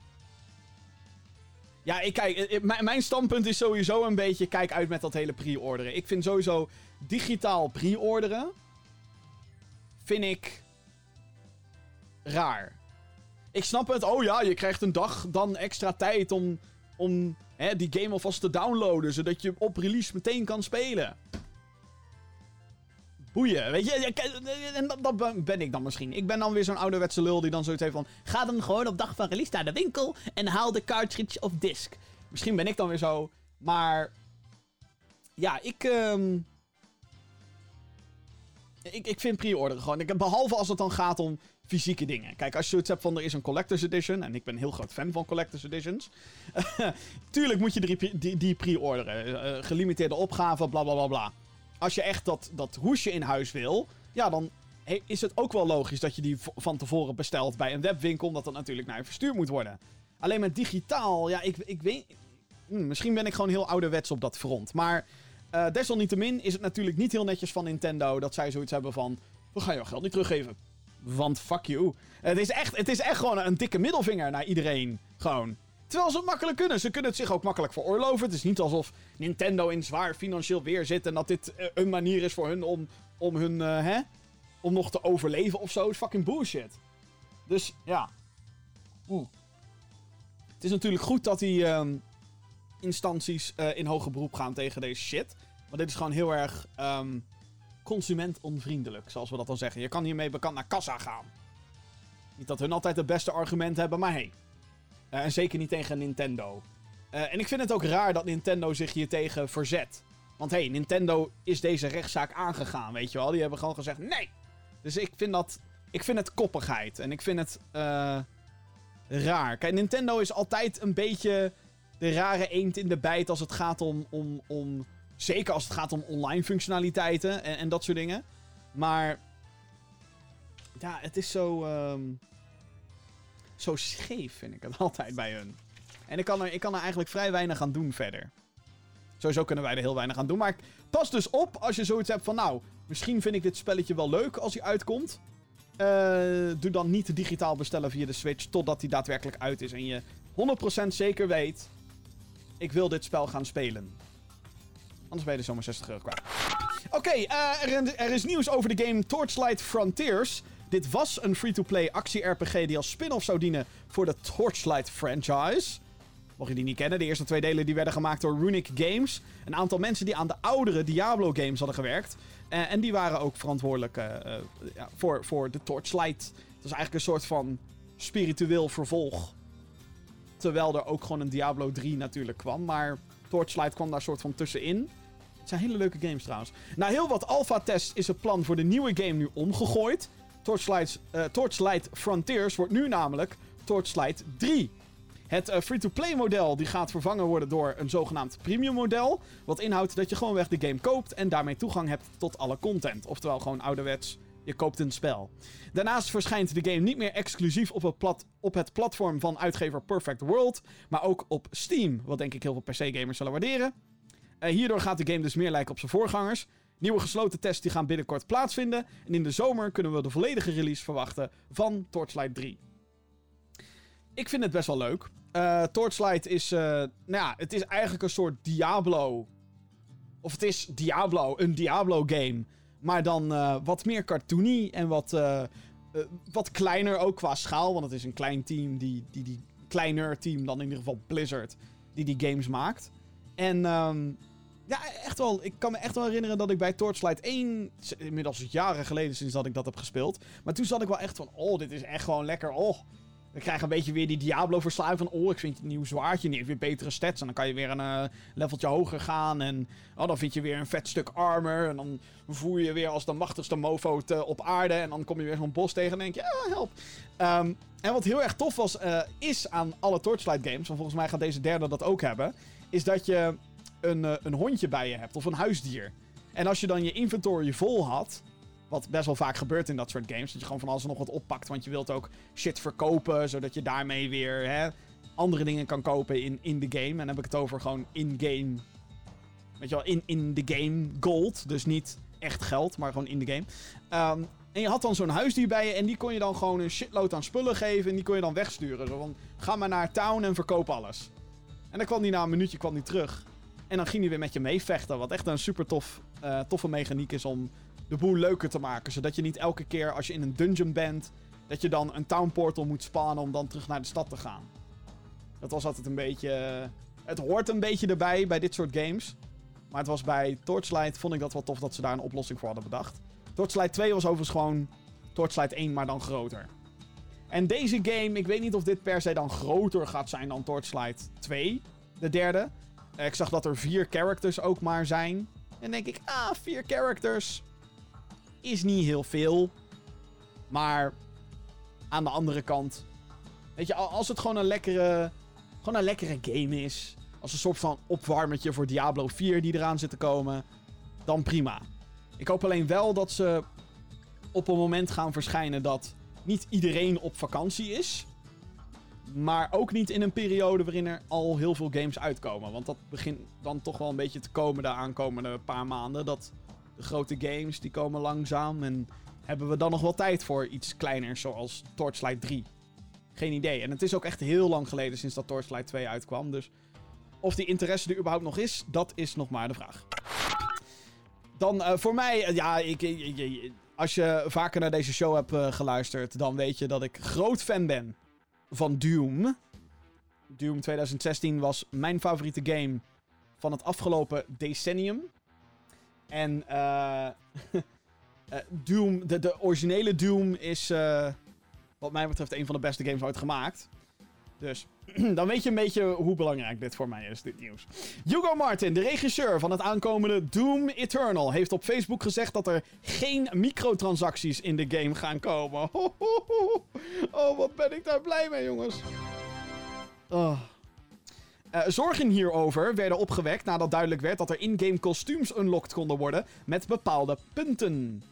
Ja, ik kijk. Mijn standpunt is sowieso een beetje: kijk uit met dat hele pre-orderen. Ik vind sowieso digitaal pre-orderen. Vind ik. raar. Ik snap het. Oh ja, je krijgt een dag dan extra tijd om, om hè, die game alvast te downloaden. Zodat je op release meteen kan spelen. Boeien, weet je. En dat, ben ik dan misschien. Ik ben dan weer zo'n ouderwetse lul die dan zoiets heeft van... Ga dan gewoon op dag van release naar de winkel en haal de cartridge of disc. Misschien ben ik dan weer zo. Maar... Ja, ik... Um, ik, ik vind pre-orderen gewoon. Ik, behalve als het dan gaat om fysieke dingen. Kijk, als je zoiets hebt van er is een collector's edition. En ik ben een heel groot fan van collector's editions. tuurlijk moet je die, die, die pre-orderen. Uh, gelimiteerde opgave, bla bla bla bla. Als je echt dat, dat hoesje in huis wil. Ja, dan is het ook wel logisch dat je die van tevoren bestelt bij een webwinkel. Omdat dat natuurlijk naar je verstuurd moet worden. Alleen met digitaal, ja, ik, ik weet. Hmm, misschien ben ik gewoon heel ouderwets op dat front. Maar uh, desalniettemin is het natuurlijk niet heel netjes van Nintendo dat zij zoiets hebben van. We gaan jouw geld niet teruggeven. Want fuck you. Het is echt, het is echt gewoon een dikke middelvinger naar iedereen. Gewoon. Terwijl ze het makkelijk kunnen. Ze kunnen het zich ook makkelijk veroorloven. Het is niet alsof Nintendo in zwaar financieel weer zit. En dat dit uh, een manier is voor hun om, om hun, uh, hè? Om nog te overleven of zo. Is fucking bullshit. Dus, ja. Oeh. Het is natuurlijk goed dat die um, instanties uh, in hoger beroep gaan tegen deze shit. Maar dit is gewoon heel erg um, consumentonvriendelijk, zoals we dat dan zeggen. Je kan hiermee bekend naar kassa gaan. Niet dat hun altijd het beste argument hebben, maar hey. Uh, en zeker niet tegen Nintendo. Uh, en ik vind het ook raar dat Nintendo zich hier tegen verzet. Want hey, Nintendo is deze rechtszaak aangegaan, weet je wel. Die hebben gewoon gezegd nee. Dus ik vind dat... Ik vind het koppigheid. En ik vind het... Raar. Kijk, Nintendo is altijd een beetje de rare eend in de bijt als het gaat om, om, om Zeker als het gaat om online functionaliteiten en, en dat soort dingen. Maar. Ja, het is zo. Um, zo scheef, vind ik het altijd bij hun. En ik kan, er, ik kan er eigenlijk vrij weinig aan doen verder. Sowieso kunnen wij er heel weinig aan doen. Maar pas dus op als je zoiets hebt van. Nou, misschien vind ik dit spelletje wel leuk als hij uitkomt. Uh, doe dan niet digitaal bestellen via de Switch totdat hij daadwerkelijk uit is. En je 100% zeker weet. Ik wil dit spel gaan spelen. Anders ben je er zomaar 60 euro kwijt. Oké, uh, er, er, is nieuws over de game Torchlight Frontiers. Dit was een free-to-play actie-RPG die als spin-off zou dienen voor de Torchlight franchise. Mocht je die niet kennen, de eerste twee delen die werden gemaakt door Runic Games. Een aantal mensen die aan de oudere Diablo games hadden gewerkt. Uh, en die waren ook verantwoordelijk uh, ja, voor, voor de Torchlight. Het was eigenlijk een soort van spiritueel vervolg. Terwijl er ook gewoon een Diablo 3 natuurlijk kwam. Maar Torchlight kwam daar soort van tussenin. Het zijn hele leuke games trouwens. Na heel wat alpha-tests is het plan voor de nieuwe game nu omgegooid. Torchlight, uh, Torchlight Frontiers wordt nu namelijk Torchlight 3. Het uh, free-to-play model die gaat vervangen worden door een zogenaamd premium model. Wat inhoudt dat je gewoonweg de game koopt en daarmee toegang hebt tot alle content. Oftewel gewoon ouderwets, je koopt een spel. Daarnaast verschijnt de game niet meer exclusief op het, plat op het platform van uitgever Perfect World, maar ook op Steam. Wat denk ik heel veel PC-gamers zullen waarderen. Uh, hierdoor gaat de game dus meer lijken op zijn voorgangers. Nieuwe gesloten tests die gaan binnenkort plaatsvinden. En in de zomer kunnen we de volledige release verwachten van Torchlight 3. Ik vind het best wel leuk. Uh, Torchlight is, uh, nou ja, het is eigenlijk een soort Diablo. Of het is Diablo, een Diablo game. Maar dan uh, wat meer cartoony en wat, wat kleiner ook qua schaal. Want het is een klein team, die, die, die kleiner team dan in ieder geval Blizzard, die die games maakt. En um, ja, echt wel. Ik kan me echt wel herinneren dat ik bij Torchlight 1, inmiddels jaren geleden sinds dat ik dat heb gespeeld. Maar toen zat ik wel echt van, oh, dit is echt gewoon lekker. Oh, ik krijg een beetje weer die Diablo-verslaving van... Oh, ik vind een nieuw zwaardje. Heeft weer betere stats. En dan kan je weer een uh, leveltje hoger gaan. En oh, dan vind je weer een vet stuk armor. En dan voel je je weer als de machtigste mofo op aarde. En dan kom je weer zo'n bos tegen en denk je... Ja, help. Um, en wat heel erg tof was, uh, is aan alle Torchlight games... want volgens mij gaat deze derde dat ook hebben... is dat je een, een hondje bij je hebt. Of een huisdier. En als je dan je inventory vol had... Wat best wel vaak gebeurt in dat soort games. Dat je gewoon van alles en nog wat oppakt. Want je wilt ook shit verkopen. Zodat je daarmee weer hè, andere dingen kan kopen in, in de game. En dan heb ik het over gewoon in-game. Weet je wel, in, in de game gold. Dus niet echt geld, maar gewoon in de game. Um, en je had dan zo'n huisdier bij je. En die kon je dan gewoon een shitload aan spullen geven. En die kon je dan wegsturen. Zo van, ga maar naar town en verkoop alles. En dan kwam die na een minuutje kwam die terug. En dan ging hij weer met je meevechten. Wat echt een super tof, uh, toffe mechaniek is om de boel leuker te maken. Zodat je niet elke keer als je in een dungeon bent, dat je dan een town portal moet spannen om dan terug naar de stad te gaan. Dat was altijd een beetje. Het hoort een beetje erbij bij dit soort games. Maar het was bij Torchlight, vond ik dat wel tof dat ze daar een oplossing voor hadden bedacht. Torchlight 2 was overigens gewoon Torchlight 1, maar dan groter. En deze game, ik weet niet of dit per se dan groter gaat zijn dan Torchlight 2, de derde. Ik zag dat er vier characters ook maar zijn. En denk ik, ah, vier characters is niet heel veel. Maar aan de andere kant. Weet je, als het gewoon een lekkere. Gewoon een lekkere game is. Als een soort van opwarmetje voor Diablo 4 die eraan zit te komen. Dan prima. Ik hoop alleen wel dat ze op een moment gaan verschijnen dat niet iedereen op vakantie is. Maar ook niet in een periode waarin er al heel veel games uitkomen. Want dat begint dan toch wel een beetje te komen de aankomende paar maanden. Dat de grote games die komen langzaam. En hebben we dan nog wel tijd voor iets kleiners zoals Torchlight 3? Geen idee. En het is ook echt heel lang geleden sinds dat Torchlight 2 uitkwam. Dus of die interesse er überhaupt nog is, dat is nog maar de vraag. Dan uh, voor mij, uh, ja, ik, als je vaker naar deze show hebt uh, geluisterd, dan weet je dat ik groot fan ben van Doom. Doom 2016 was mijn favoriete game van het afgelopen decennium. En uh, Doom, de, de originele Doom is uh, wat mij betreft een van de beste games ooit gemaakt. Dus dan weet je een beetje hoe belangrijk dit voor mij is, dit nieuws. Hugo Martin, de regisseur van het aankomende Doom Eternal, heeft op Facebook gezegd dat er geen microtransacties in de game gaan komen. Oh, wat ben ik daar blij mee, jongens. Oh. Uh, zorgen hierover werden opgewekt nadat duidelijk werd dat er in-game kostuums unlocked konden worden met bepaalde punten.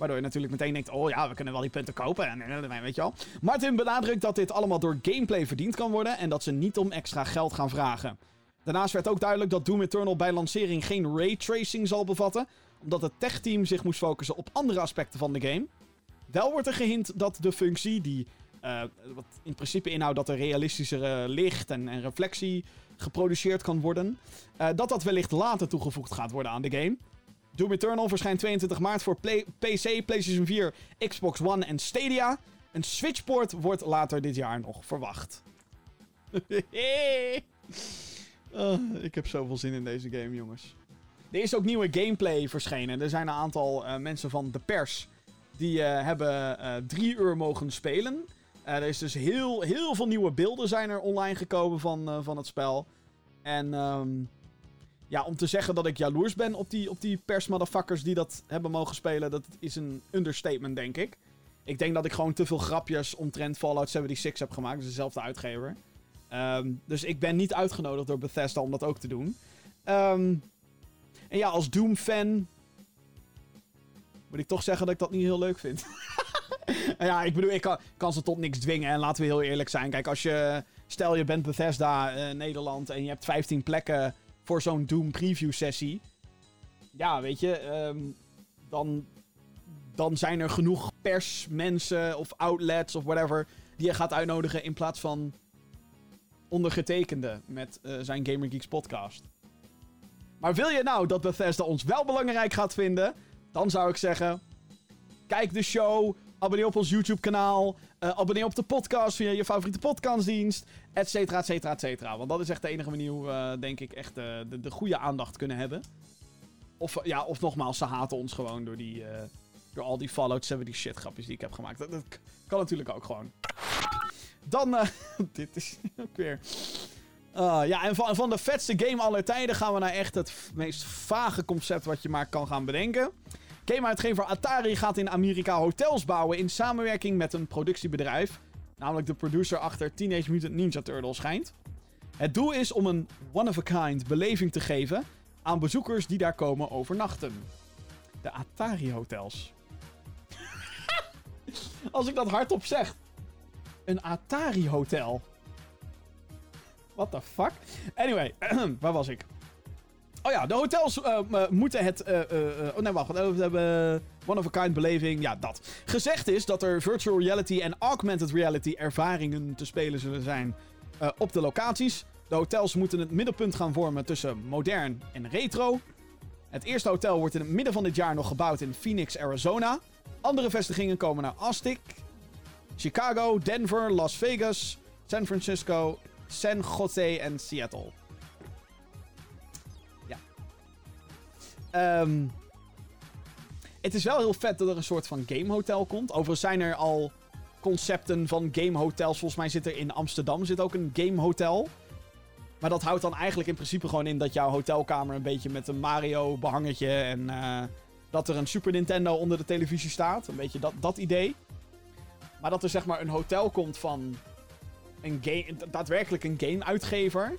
Waardoor je natuurlijk meteen denkt, oh ja, we kunnen wel die punten kopen. En, weet je wel. Martin benadrukt dat dit allemaal door gameplay verdiend kan worden en dat ze niet om extra geld gaan vragen. Daarnaast werd ook duidelijk dat Doom Eternal bij lancering geen raytracing zal bevatten, omdat het techteam zich moest focussen op andere aspecten van de game. Wel wordt er gehint dat de functie, die uh, wat in principe inhoudt dat er realistischere licht en, en reflectie geproduceerd kan worden, uh, dat dat wellicht later toegevoegd gaat worden aan de game. Doom Eternal verschijnt 22 maart voor Play PC, PlayStation 4, Xbox One en Stadia. Een Switchport wordt later dit jaar nog verwacht. oh, ik heb zoveel zin in deze game, jongens. Er is ook nieuwe gameplay verschenen. Er zijn een aantal uh, mensen van de pers die uh, hebben uh, drie uur mogen spelen. Eh, er is dus heel, heel veel nieuwe beelden zijn er online gekomen van, eh, van het spel. En ehm, ja, om te zeggen dat ik jaloers ben op die, op die persmotherfuckers die dat hebben mogen spelen, dat is een understatement, denk ik. Ik denk dat ik gewoon te veel grapjes omtrent Fallout 76 heb gemaakt. Dus dezelfde uitgever. Ehm, dus ik ben niet uitgenodigd door Bethesda om dat ook te doen. Ehm, en ja, als Doom-fan moet ik toch zeggen dat ik dat niet heel leuk vind. ja, ik bedoel, ik kan, kan, ze tot niks dwingen. En laten we heel eerlijk zijn. Kijk, als je... Stel, je bent Bethesda uh, Nederland en je hebt 15 plekken voor zo'n Doom preview sessie. Ja, weet je, um, dan, dan zijn er genoeg persmensen of outlets of whatever die je gaat uitnodigen in plaats van ondergetekende met uh, zijn Gamer Geeks podcast. Maar wil je nou dat Bethesda ons wel belangrijk gaat vinden? Dan zou ik zeggen: kijk de show, abonneer op ons YouTube-kanaal, uh, abonneer op de podcast via je favoriete podcastdienst, et cetera, et cetera, et cetera. Want dat is echt de enige manier hoe uh, denk ik, echt uh, de, de, goede aandacht kunnen hebben. Of, ja, of nogmaals, ze haten ons gewoon door, die, door al die Fallout 70 shit grapjes die ik heb gemaakt. Dat, kan natuurlijk ook gewoon. Dan, dit is ook weer... Uh, ja, en van, van de vetste game aller tijden gaan we naar echt het meest vage concept wat je maar kan gaan bedenken. Gameuitgever Atari gaat in Amerika hotels bouwen in samenwerking met een productiebedrijf. Namelijk de producer achter Teenage Mutant Ninja Turtles schijnt. Het doel is om een one-of-a-kind beleving te geven aan bezoekers die daar komen overnachten. De Atari hotels. Als ik dat hardop zeg. Een Atari hotel. What the fuck? Anyway, waar was ik? Oh ja, de hotels uh, moeten het. Uh, oh nee, wacht. We hebben one-of-a-kind beleving. Ja, dat. Gezegd is dat er virtual reality en augmented reality ervaringen te spelen zullen zijn op de locaties. De hotels moeten het middelpunt gaan vormen tussen modern en retro. Het eerste hotel wordt in het midden van dit jaar nog gebouwd in Phoenix, Arizona. Andere vestigingen komen naar Austin, Chicago, Denver, Las Vegas, San Francisco, San Jose en Seattle. Um, het is wel heel vet dat er een soort van gamehotel komt. Overigens zijn er al concepten van gamehotels. Volgens mij zit er in Amsterdam zit ook een gamehotel. Maar dat houdt dan eigenlijk in principe gewoon in dat jouw hotelkamer een beetje met een Mario behangetje en uh, dat er een Super Nintendo onder de televisie staat. Een beetje dat, dat idee. Maar dat er zeg maar een hotel komt van een daadwerkelijk een game-uitgever.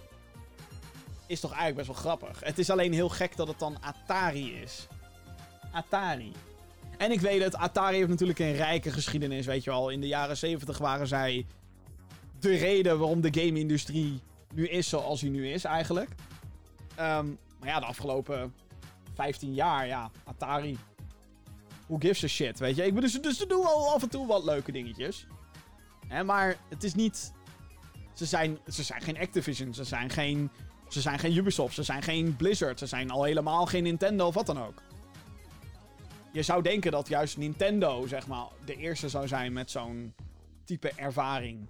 Is toch eigenlijk best wel grappig. Het is alleen heel gek dat het dan Atari is. Atari. En ik weet het, Atari heeft natuurlijk een rijke geschiedenis, weet je wel. In de jaren 70 waren zij de reden waarom de game-industrie nu is zoals hij nu is, eigenlijk. Um, maar ja, de afgelopen 15 jaar, ja, Atari. Who gives a shit, weet je? Ik bedoel, dus, ze doen wel af en toe wat leuke dingetjes. Hè, maar het is niet ze zijn, ze zijn geen Activision, ze zijn geen, ze zijn geen Ubisoft, ze zijn geen Blizzard, ze zijn al helemaal geen Nintendo of wat dan ook. Je zou denken dat juist Nintendo, zeg maar, de eerste zou zijn met zo'n type ervaring.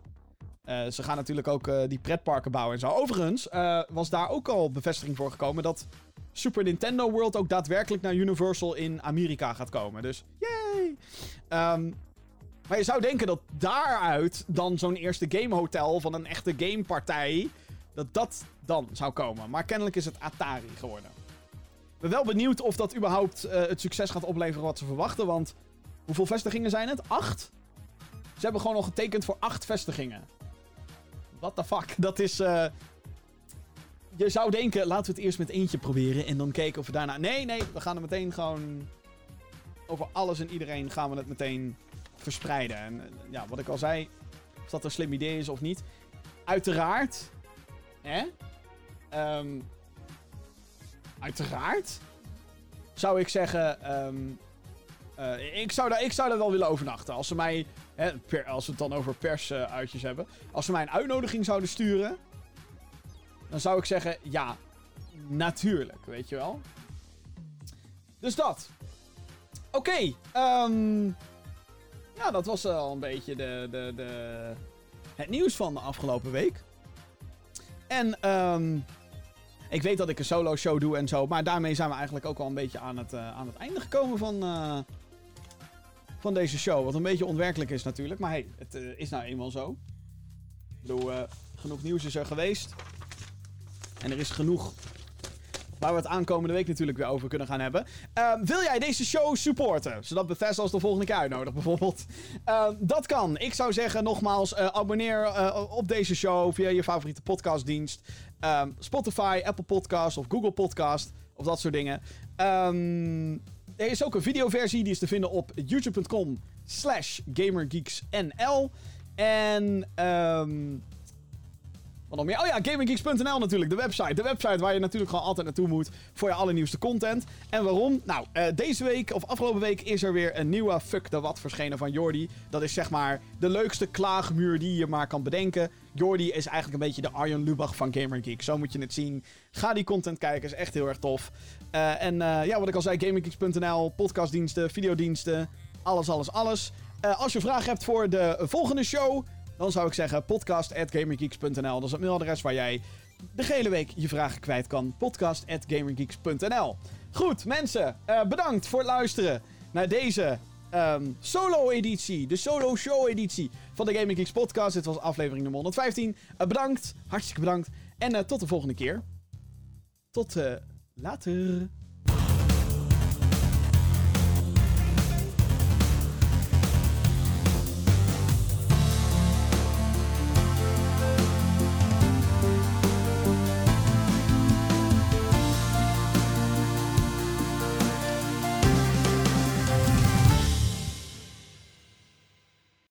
Uh, ze gaan natuurlijk ook uh, die pretparken bouwen en zo. Overigens uh, was daar ook al bevestiging voor gekomen dat Super Nintendo World ook daadwerkelijk naar Universal in Amerika gaat komen. Dus, yay! Um, maar je zou denken dat daaruit dan zo'n eerste gamehotel van een echte gamepartij. dat dat dan zou komen. Maar kennelijk is het Atari geworden. Ik ben wel benieuwd of dat überhaupt uh, het succes gaat opleveren wat ze verwachten. Want hoeveel vestigingen zijn het? Acht? Ze hebben gewoon al getekend voor acht vestigingen. What the fuck? Dat is. Uh, je zou denken, laten we het eerst met eentje proberen. En dan kijken of we daarna. Nee, nee, we gaan er meteen gewoon. Over alles en iedereen gaan we het meteen verspreiden. En eh, ja, wat ik al zei, of dat een slim idee is of niet. Uiteraard. Hè? Um, uiteraard. Zou ik zeggen. Um, ik, zou daar, ik zou daar wel willen overnachten. Als ze mij. Hè, als we het dan over persuitjes uh, hebben. Als ze mij een uitnodiging zouden sturen. Dan zou ik zeggen. Ja, natuurlijk. Weet je wel. Dus dat. Oké. Okay, um, ja, dat was al een beetje de, de, de, het nieuws van de afgelopen week. En um, ik weet dat ik een solo show doe en zo. Maar daarmee zijn we eigenlijk ook al een beetje aan het, uh, aan het einde gekomen van, uh, van deze show. Wat een beetje onwerkelijk is natuurlijk. Maar hey, het eh, is nou eenmaal zo. Ik bedoel, eh, genoeg nieuws is er geweest. En er is genoeg waar we het aankomende week natuurlijk weer over kunnen gaan hebben. Ehm, wil jij deze show supporten? Zodat Bethesda ons de volgende keer uitnodigt, bijvoorbeeld. Ehm, dat kan. Ik zou zeggen, nogmaals, eh, abonneer eh, op deze show via je favoriete podcastdienst. Ehm, Spotify, Apple Podcast of Google Podcast. Of dat soort dingen. er is ook een videoversie, die is te vinden op youtube.com slash gamergeeksnl. En... Um, wat? Oh ja, GamingGeeks.nl natuurlijk, de website. De website waar je natuurlijk gewoon altijd naartoe moet voor je allernieuwste content. En waarom? Nou, uh, deze week, of afgelopen week, is er weer een nieuwe Fuck the Wat verschenen van Jordi. Dat is zeg maar de leukste klaagmuur die je maar kan bedenken. Jordi is eigenlijk een beetje de Arjen Lubach van GamerGeek. Zo moet je het zien. Ga die content kijken, is echt heel erg tof. Uh, en uh, ja, wat ik al zei, GamingGeeks.nl, podcastdiensten, videodiensten, alles, alles, alles. als je vragen hebt voor de volgende show dan zou ik zeggen podcast.gamergeeks.nl. Dat is het mailadres waar jij de hele week je vragen kwijt kan. podcast.gamergeeks.nl. Goed, mensen, uh, bedankt voor het luisteren naar deze um, solo-editie. De solo-show-editie van de Gaming Geeks podcast. Dit was aflevering nummer 115. Uh, eh, bedankt, hartstikke bedankt. En uh, tot de volgende keer. Tot later.